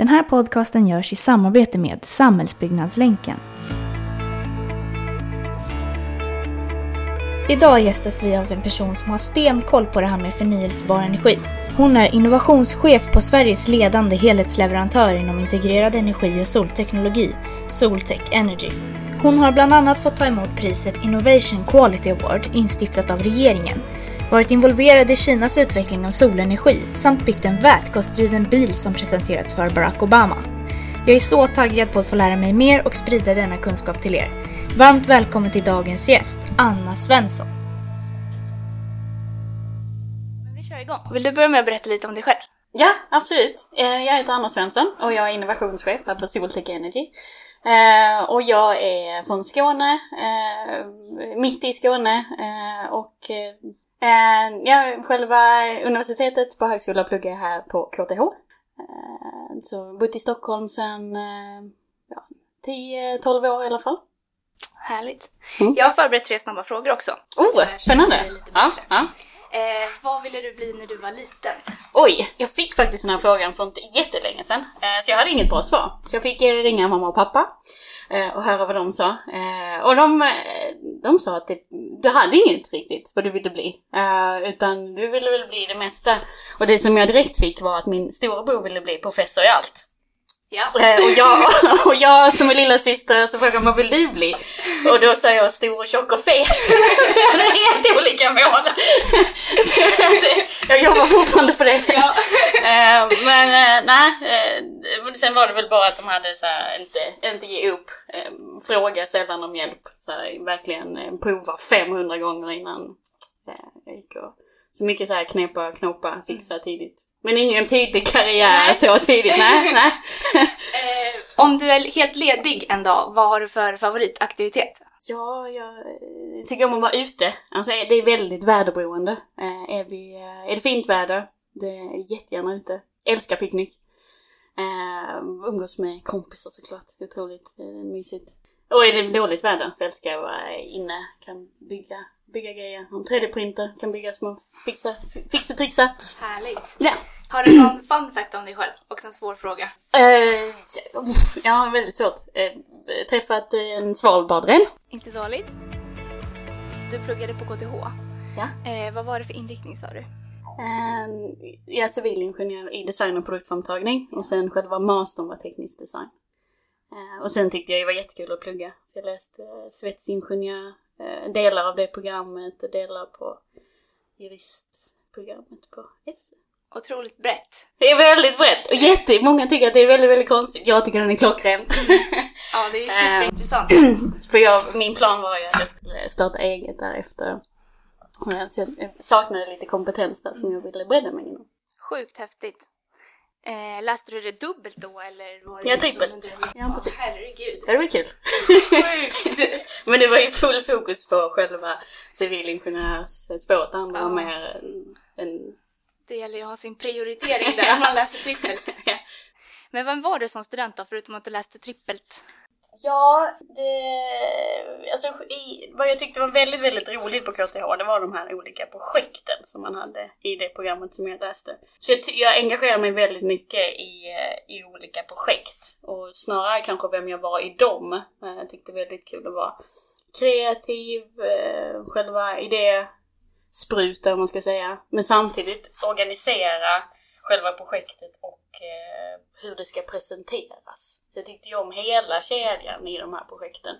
Den här podcasten görs i samarbete med Samhällsbyggnadslänken. Idag gästas vi av en person som har stenkoll på det här med förnyelsebar energi. Hon är innovationschef på Sveriges ledande helhetsleverantör inom integrerad energi och solteknologi, Soltech Energy. Hon har bland annat fått ta emot priset Innovation Quality Award instiftat av regeringen, varit involverad i Kinas utveckling av solenergi samt byggt en vätgasdriven bil som presenterats för Barack Obama. Jag är så taggad på att få lära mig mer och sprida denna kunskap till er. Varmt välkommen till dagens gäst, Anna Svensson. Vi kör igång. Vill du börja med att berätta lite om dig själv? Ja, absolut. Eh, Jag heter Anna Svensson och jag är innovationschef här på Soltech Energy. Eh, Och jag är från Skåne, eh, mitt i Skåne. eh, Och eh, ja, själva universitetet på högskolan pluggar jag här på KTH. Eh, Så bott i Stockholm sedan eh, ja, 10-12 år i alla fall. Härligt. Mm. Jag har förberett tre snabba frågor också. Oh, spännande! Ja, ja. Eh, vad ville du bli när du var liten? Oj, jag fick faktiskt den här frågan för inte jättelänge sedan. Eh, Så jag hade inget bra svar. Så jag fick eh, ringa mamma och pappa eh, och höra vad de sa. Eh, Och de, eh, de sa att det, du hade inget riktigt vad du ville bli. Eh, Utan du ville väl bli det mesta. Och det som jag direkt fick var att min storebror ville bli professor i allt. Ja. Eh, Och jag, och jag som är lilla syster så frågade vad vill du bli? Och då sa jag stor och tjock och fet. Jag hade helt olika mål. Jag jobbar fortfarande på det. Eh, Men eh, nej, sen var det väl bara att de hade så här, inte, inte ge upp, fråga sällan om hjälp. Så här, verkligen prova 500 gånger innan jag gick och så mycket så här knepa, knåpa, fixa tidigt. Men ingen tydlig karriär Nej. så tidigt, nej, nej. Eh, om du är helt ledig en dag, vad har du för favoritaktivitet? Ja, jag tycker om att vara ute. Alltså det är väldigt väderberoende. Eh, är, vi, eh, är det fint väder, det är jättegärna ute. Älskar picknick. Umgås med kompisar såklart. Otroligt mysigt. Och är det dåligt väder så älskar jag att vara inne. Kan bygga, bygga grejer. En 3D-printer, kan bygga små fixa, fixa trixa. Härligt. Ja. Har du någon fun fact om dig själv? Också en svår fråga. Eh, ja, väldigt svårt. Eh, träffat eh, en svalbardren. Inte dåligt. Du pluggade på KTH. Ja. Eh, vad var det för inriktning sa du? Eh, Jag är civilingenjör i design och produktframtagning och sen själva mastern var teknisk design. Eh, Och sen tyckte jag det var jättekul att plugga. Så jag läste eh, svetsingenjör, delar av det programmet och delar på juristprogrammet på SE. Otroligt brett. Det är väldigt brett och jättemånga tycker att det är väldigt, väldigt konstigt. Jag tycker den är klockren. Ja, det är superintressant. För jag, min plan var ju att jag skulle starta eget därefter. Ja, Så jag saknade lite kompetens där som jag ville bredda mig inom. Sjukt häftigt. Eh, läste du det dubbelt då eller? Var det Ja, liksom under- Ja, precis. herregud. Ja, det var kul. Sjukt. Men det var ju full fokus på själva civilingenjörsspåret. Det andra var mer en, en... Det gäller ju att ha sin prioritering där om man läser trippelt. Men vem var du som student då, förutom att du läste trippelt? Ja, det... Alltså, i, vad jag tyckte var väldigt, väldigt roligt på KTH, det var de här olika projekten som man hade i det programmet som jag läste. Så jag, jag engagerade mig väldigt mycket i, eh, i olika projekt. Och snarare kanske vem jag var i dem. Eh, Jag tyckte det var väldigt kul att vara kreativ, eh, själva spruta, om man ska säga. Men samtidigt organisera själva projektet och eh, hur det ska presenteras. Så jag tyckte ju om hela kedjan i de här projekten.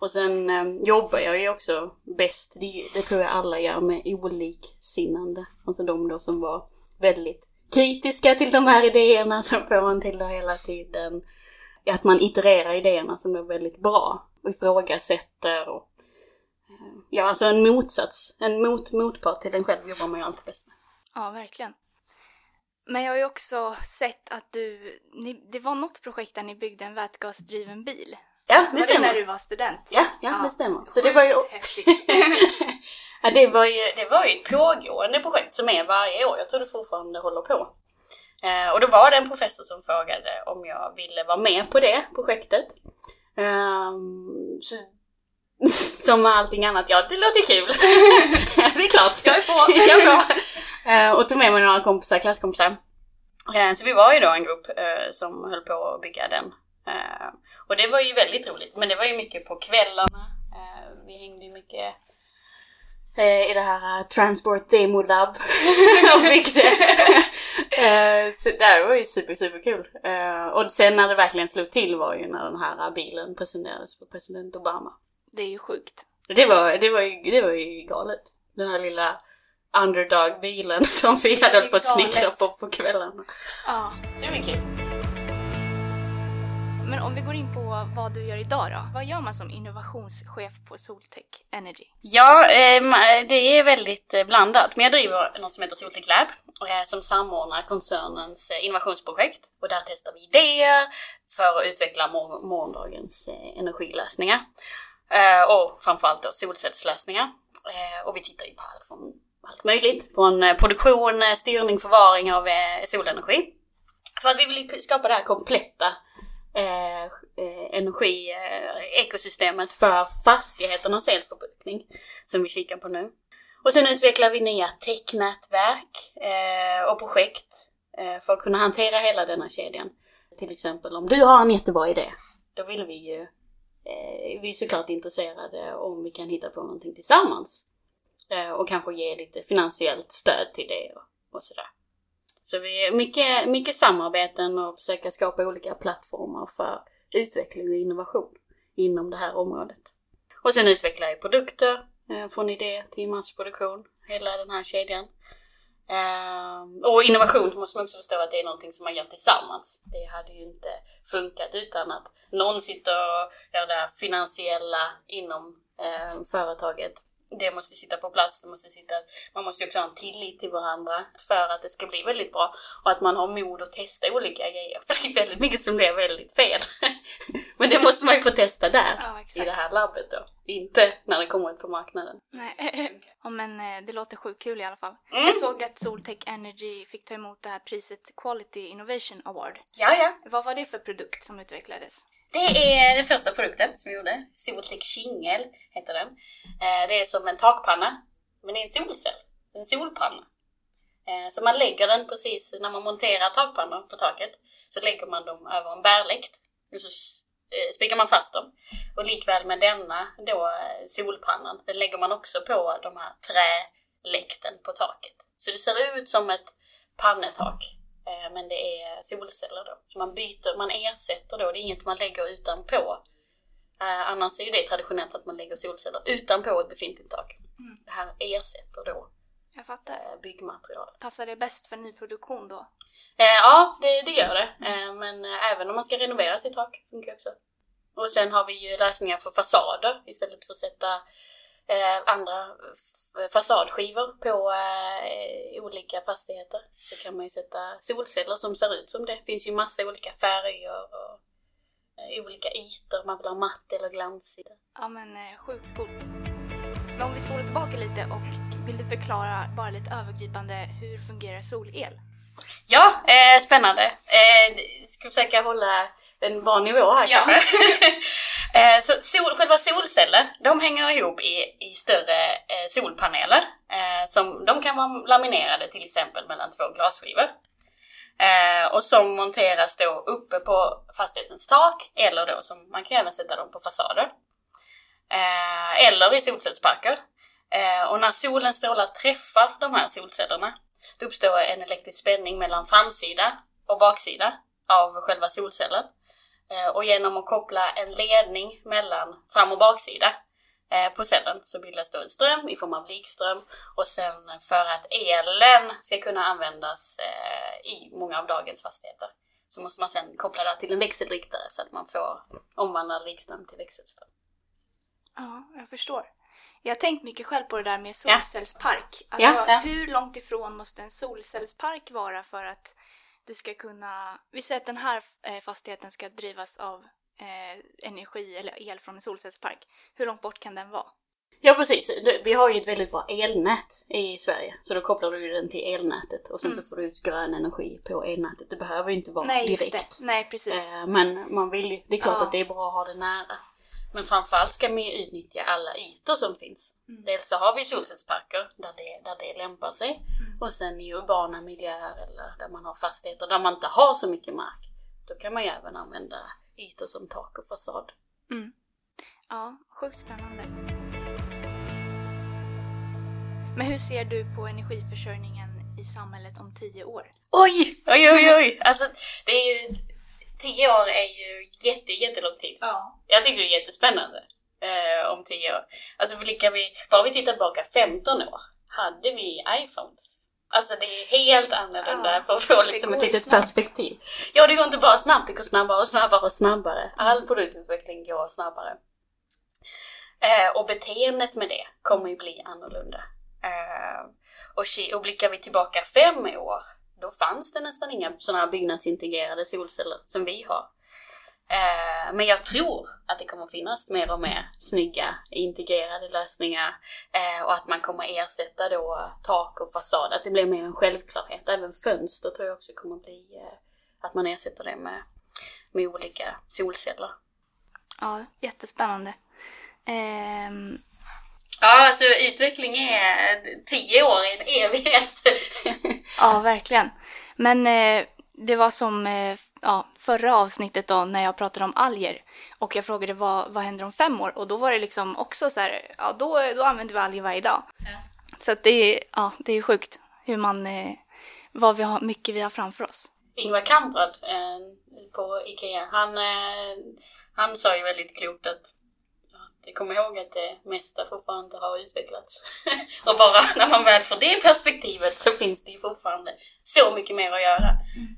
Och sen eh, jobbar jag ju också bäst, det, det tror jag alla gör, med oliksinnande. Alltså de då som var väldigt kritiska till de här idéerna som får man till det hela tiden. Att man itererar idéerna som är väldigt bra och ifrågasätter och Ja, alltså en motsats, en mot, motpart till den själv jobbar man ju alltid bäst med. Ja, verkligen. Men jag har ju också sett att du, ni, det var något projekt där ni byggde en vätgasdriven bil. Ja, Var det det när stämmer. du var student? Ja, ja, det stämmer. Så det var ju, häftigt. ja, det var ju, det var ju ett pågående projekt som är varje år. Jag tror det fortfarande håller på. Eh, och då var det en professor som frågade om jag ville vara med på det projektet. Ehm, så, som med allting annat, ja det låter kul. det är klart. Jag är på. Jag är på. Eh, och tog med mig några kompisar, klasskompisar. Eh, så vi var ju då en grupp eh, som höll på att bygga den. Och det var ju väldigt roligt, men det var ju mycket på kvällarna. Vi hängde ju mycket i det här Transport Demo Lab och byggde. eh, så det var ju super, super kul. Och sen när det verkligen slog till var ju när den här bilen presenterades för president Obama. Det är ju sjukt. Det var, det var, ju, det var ju galet. Den här lilla underdog-bilen som vi hade fått snickra på på kvällarna. Ja. Kul. Men om vi går in på vad du gör idag då. Vad gör man som innovationschef på Soltech Energy? Ja, eh, det är väldigt eh, blandat. Men jag driver något som heter Soltech Lab eh, som samordnar koncernens innovationsprojekt. Och där testar vi idéer för att utveckla morgondagens energilösningar. Eh, och framförallt då solcellslösningar. Eh, och vi tittar ju på allt från allt möjligt. Från eh, produktion, styrning, förvaring av solenergi. För att vi vill skapa det här kompletta eh, energi-ekosystemet för fastigheternas elförbrukning som vi kikar på nu. Och sen utvecklar vi nya technätverk och projekt för att kunna hantera hela denna kedjan. Till exempel om du har en jättebra idé, då vill vi ju eh, vi är såklart intresserade om vi kan hitta på någonting tillsammans. Eh, och kanske ge lite finansiellt stöd till det och, och sådär. Så vi är mycket, mycket samarbeten och försöka skapa olika plattformar för utveckling och innovation inom det här området. Och sen utvecklar jag produkter eh, från idé till massproduktion, hela den här kedjan. Ehm, och innovation måste man också förstå att det är någonting som man gör tillsammans. Det hade ju inte funkat utan att någon sitter och gör det finansiella inom ehm, företaget det måste sitta på plats, det måste sitta, man måste också ha en tillit till varandra för att det ska bli väldigt bra. Och att man har mod att testa olika grejer. För det är väldigt mycket som blir väldigt fel. Men det måste man ju få testa där, ja, i det här labbet då. Inte när det kommer ut på marknaden. Nej, ja, men eh, det låter sjukt kul i alla fall. Mm. Jag såg att Soltech Energy fick ta emot det här priset Quality Innovation Award. Ja, ja. Vad var det för produkt som utvecklades? Det är den första produkten som vi gjorde. Soltech Kingel heter den. Eh, det är som en takpanna, men det är en solcell. En solpanna. Eh, så man lägger den precis när man monterar takpannor på taket. Så lägger man dem över en bärläkt. Och så eh, spikar man fast dem. Och likväl med denna då solpannan, den lägger man också på de här träläkten på taket. Så det ser ut som ett pannetak men det är solceller då. Så man byter, man ersätter då, det är inget man lägger utanpå. Eh, annars är ju det traditionellt att man lägger solceller utanpå ett befintligt tak. Mm. Det här ersätter då jag fattar. Eh, byggmaterial. Passar det bäst för nyproduktion då? ja, det, det gör det. men även om man ska renovera sitt tak funkar också. Och sen har vi ju lösningar för fasader istället för att sätta andra fasadskivor på eh, olika fastigheter. Så kan man ju sätta solceller som ser ut som det. Det finns ju massa olika färger och eh, olika ytor. Man vill ha matt eller glansigt. Ja men eh, sjukt coolt. Men om vi spolar tillbaka lite och vill du förklara bara lite övergripande hur fungerar solel? Ja, eh, spännande. Eh, ska försöka hålla en bra nivå här ja. kanske. Eh, så sol, själva solceller, de hänger ihop i, i större eh, solpaneler. Eh, som, de kan vara laminerade till exempel mellan två glasskivor. Eh, och som monteras då uppe på fastighetens tak eller då som man kan även sätta dem på fasader. Eh, eller i solcellsparker. Eh, och när solens strålar träffar de här solcellerna då uppstår en elektrisk spänning mellan framsida och baksida av själva solcellen. Eh, och genom att koppla en ledning mellan fram och baksida eh, på cellen så bildas då en ström i form av likström och sen för att elen ska kunna användas eh, i många av dagens fastigheter så måste man sen koppla det till en växelriktare så att man får omvandla likström till växelström. Ja, jag förstår. Jag har tänkt mycket själv på det där med solcellspark. Alltså, ja, ja. hur långt ifrån måste en solcellspark vara för att du ska kunna... Vi säger att den här eh, fastigheten ska drivas av eh, energi eller el från en solcellspark. Hur långt bort kan den vara? Ja precis, vi har ju ett väldigt bra elnät i Sverige. Så då kopplar du den till elnätet och sen mm. så får du ut grön energi på elnätet. Det behöver ju inte vara Nej, direkt. Just det. Nej, precis. Eh, men man vill ju, det är klart ja. att det är bra att ha det nära. Men framförallt ska man ju utnyttja alla ytor som finns. Mm. Dels så har vi solcellsparker där det, där det lämpar sig. Och sen i urbana miljöer eller där man har fastigheter där man inte har så mycket mark. Då kan man ju även använda ytor som tak och fasad. Mm. Ja, sjukt spännande. Men hur ser du på energiförsörjningen i samhället om tio år? Oj, oj, oj, oj! Alltså, det är ju... Tio år är ju jätte, jättelång tid. Ja. Jag tycker det är jättespännande eh, om tio år. Alltså blickar vi, bara vi tittar tillbaka 15 år, hade vi iPhones? Alltså det är helt annorlunda Ja, för att få liksom ett litet snabbt. perspektiv. Ja, det går inte bara snabbt, det går snabbare och snabbare och snabbare. All produktutveckling går snabbare. Eh, och beteendet med det kommer ju bli annorlunda. Eh, och, och blickar vi tillbaka fem år, då fanns det nästan inga sådana här byggnadsintegrerade solceller som vi har. Eh, men jag tror att det kommer finnas mer och mer snygga integrerade lösningar eh, och att man kommer ersätta då tak och fasad, att det blir mer en självklarhet. Även fönster tror jag också kommer bli eh, att man ersätter det med, med olika solceller. Ja, jättespännande. Ehm, Ja, alltså utveckling är tio år i en evighet. ja, verkligen. Men eh, det var som eh, ja, förra avsnittet då när jag pratade om alger och jag frågade vad, vad händer om fem år och då var det liksom också så här, ja då, då använder vi alger varje dag. Så att det är, ja, det är sjukt hur man, eh, vad vi har, mycket vi har framför oss. Ingvar Kamprad eh, på IKEA, han, eh, han sa ju väldigt klokt att att kom ihåg att det mesta fortfarande har utvecklats. och bara när man väl får det perspektivet så finns det ju fortfarande så mycket mer att göra.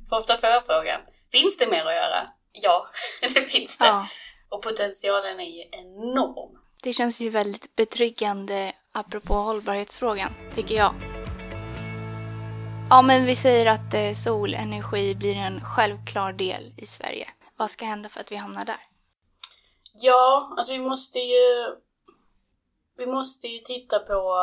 För ofta får jag frågan, finns det mer att göra? Ja, det finns det. Ja, Och potentialen är ju enorm. det känns ju väldigt betryggande apropå hållbarhetsfrågan, tycker jag. Ja, men vi säger att eh, solenergi blir en självklar del i Sverige. Vad ska hända för att vi hamnar där? Ja, alltså vi måste ju... Vi måste ju titta på...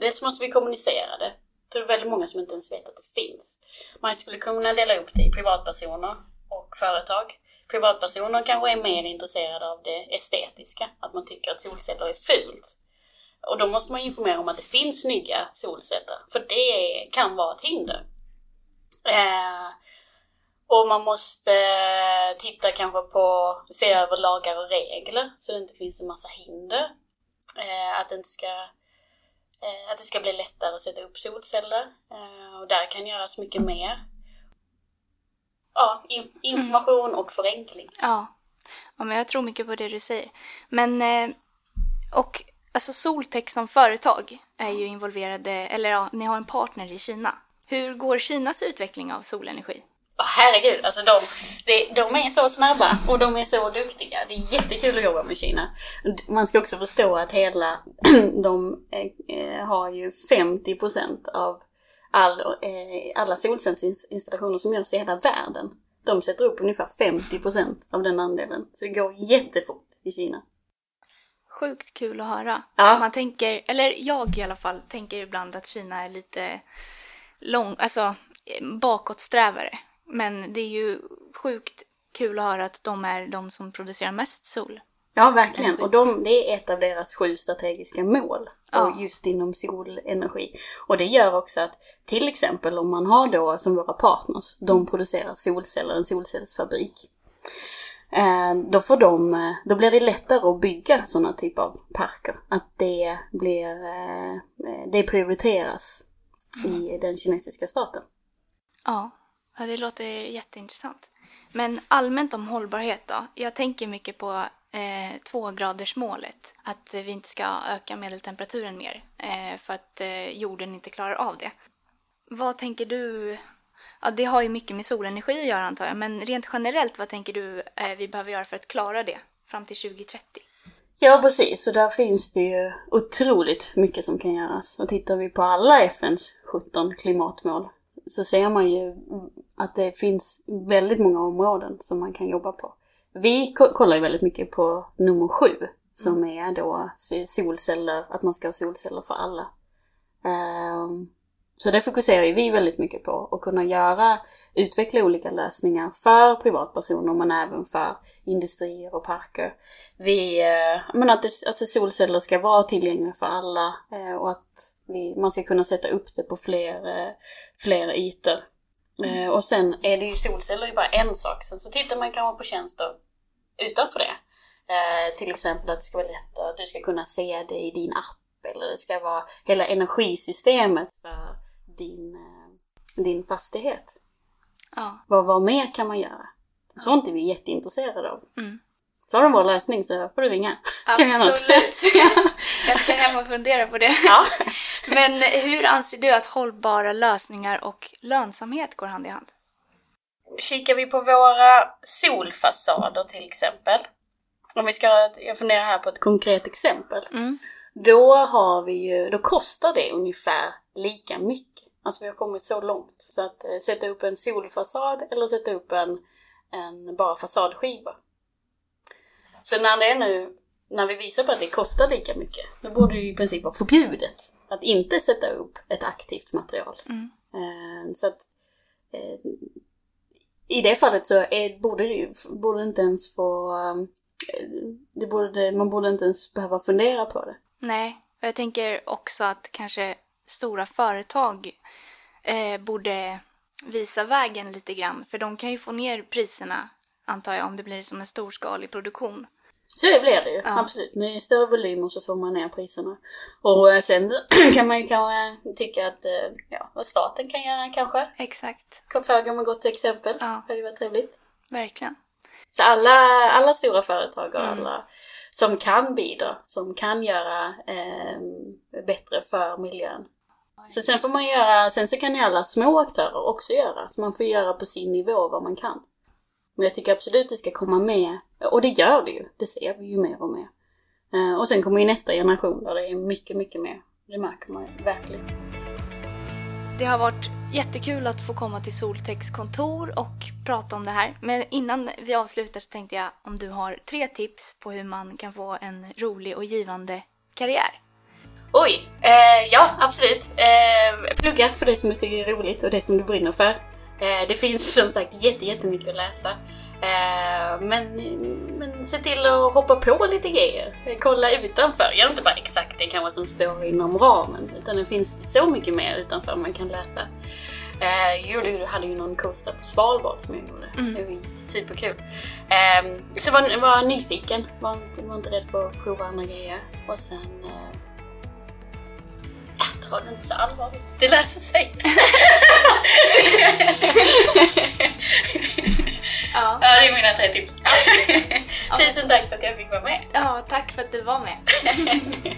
Dels måste vi kommunicera det. För det är väldigt många som inte ens vet att det finns. Man skulle kunna dela upp det i privatpersoner och företag. Privatpersoner kanske är mer intresserade av det estetiska, att man tycker att solceller är fult. Och då måste man informera om att det finns snygga solceller, för det kan vara ett hinder. Eh, och man måste titta kanske på, se över lagar och regler så det inte finns en massa hinder. Eh, att, det inte ska, att det ska bli lättare att sätta upp solceller. Eh, och där kan göras mycket mer. Ja, in, information och förenkling. Ja. ja, men jag tror mycket på det du säger. Men, eh, och alltså Soltech som företag är ju involverade, eller ja, ni har en partner i Kina. Hur går Kinas utveckling av solenergi? Åh herregud, alltså de, de, de är så snabba och de är så duktiga. Det är jättekul att jobba med Kina. Man ska också förstå att hela, de eh, har ju 50% av all, eh, alla solcellsinstallationer som görs i hela världen. De sätter upp ungefär 50% av den andelen. Så det går jättefort i Kina. Sjukt kul att höra. Ja. Man tänker, eller jag i alla fall, tänker ibland att Kina är lite lång, alltså bakåtsträvare. Men det är ju sjukt kul att höra att de är de som producerar mest sol. Ja, verkligen. Och de, det är ett av deras sju strategiska mål. Ja. Och just inom solenergi. Och det gör också att till exempel om man har då som våra partners, de producerar solceller, en solcellsfabrik. Eh, då får de, eh, då blir det lättare att bygga sådana typer av parker. Att det blir, eh, det prioriteras i den kinesiska staten. Ja, ja det låter jätteintressant. Men allmänt om hållbarhet då? Jag tänker mycket på eh, tvågradersmålet. Att vi inte ska öka medeltemperaturen mer eh, för att eh, jorden inte klarar av det. Vad tänker du? Ja, det har ju mycket med solenergi att göra antar jag, men rent generellt vad tänker du eh, vi behöver göra för att klara det fram till 2030? Ja, precis. Och där finns det ju otroligt mycket som kan göras. Och tittar vi på alla FNs 17 klimatmål så ser man ju att det finns väldigt många områden som man kan jobba på. Vi ko- kollar ju väldigt mycket på nummer sju som är då solceller, att man ska ha solceller för alla. Ehm, så det fokuserar ju vi väldigt mycket på, att kunna göra, utveckla olika lösningar för privatpersoner men även för industrier och parker. Vi, eh, men att det, alltså solceller ska vara tillgängliga för alla eh, och att vi, man ska kunna sätta upp det på fler, eh, fler ytor. Eh, och sen är det ju solceller är bara en sak. Sen så tittar man kanske på tjänster utanför det. Eh, till exempel att det ska vara lätt att du ska kunna se det i din app. Eller det ska vara hela energisystemet för din, eh, din fastighet. Ja. Vad, vad mer kan man göra? Sånt är vi jätteintresserade av. Mm. Så har du en bra läsning så får du ringa. Absolut. Jag ska hem och fundera på det. Ja. Men hur anser du att hållbara lösningar och lönsamhet går hand i hand? Kikar vi på våra solfasader till exempel. Om vi ska, jag funderar här på ett konkret exempel. Mm. Då har vi ju, då kostar det ungefär lika mycket. Alltså vi har kommit så långt. Så att eh, sätta upp en solfasad eller sätta upp en, en bara fasadskiva. Så när det är nu, när vi visar på att det kostar lika mycket, då borde det ju i princip vara förbjudet att inte sätta upp ett aktivt material. Mm. Eh, så att eh, i det fallet så är, borde det borde inte ens få, eh, det borde, man borde inte ens behöva fundera på det. Nej, och jag tänker också att kanske stora företag eh, borde visa vägen lite grann. För de kan ju få ner priserna, antar jag, om det blir som en storskalig produktion. Så det blir det ju, Ja. absolut. Med större volymer så får man ner priserna. Och eh, sen kan man ju kanske tycka att, eh, ja, vad staten kan göra kanske. Exakt, Föregå med gott exempel. Ja. Det varit trevligt. verkligen. Så alla, alla stora företag och Mm. alla som kan bidra, som kan göra eh, bättre för miljön. Så sen får man göra, sen så kan ju alla små aktörer också göra. Så man får göra på sin nivå vad man kan. Men jag tycker absolut det ska komma med, och det gör det ju, det ser vi ju mer och mer. Eh, och sen kommer ju nästa generation där det är mycket, mycket mer. Det märker man ju verkligen. Det har varit jättekul att få komma till Soltex kontor och prata om det här. Men innan vi avslutar så tänkte jag om du har tre tips på hur man kan få en rolig och givande karriär. Oj! Eh, ja, absolut. Eh, plugga för det som du tycker är roligt och det som du brinner för. Eh, det finns som sagt jätte, jättemycket att läsa. Eh, men, men se till att hoppa på lite grejer. Kolla utanför. Gör inte bara exakt det kanske som står inom ramen. Utan det finns så mycket mer utanför man kan läsa. Eh, jo, du hade ju någon kurs där på Svalbard som jag gjorde. Mm. Det var superkul. Eh, så var, var nyfiken. Var var inte rädd för att prova andra grejer. Och sen eh, Ta det inte så allvarligt. Det löser sig. Ja. ja, det är mina tre tips. Tusen tack för att jag fick vara med. ja, tack för att du var med.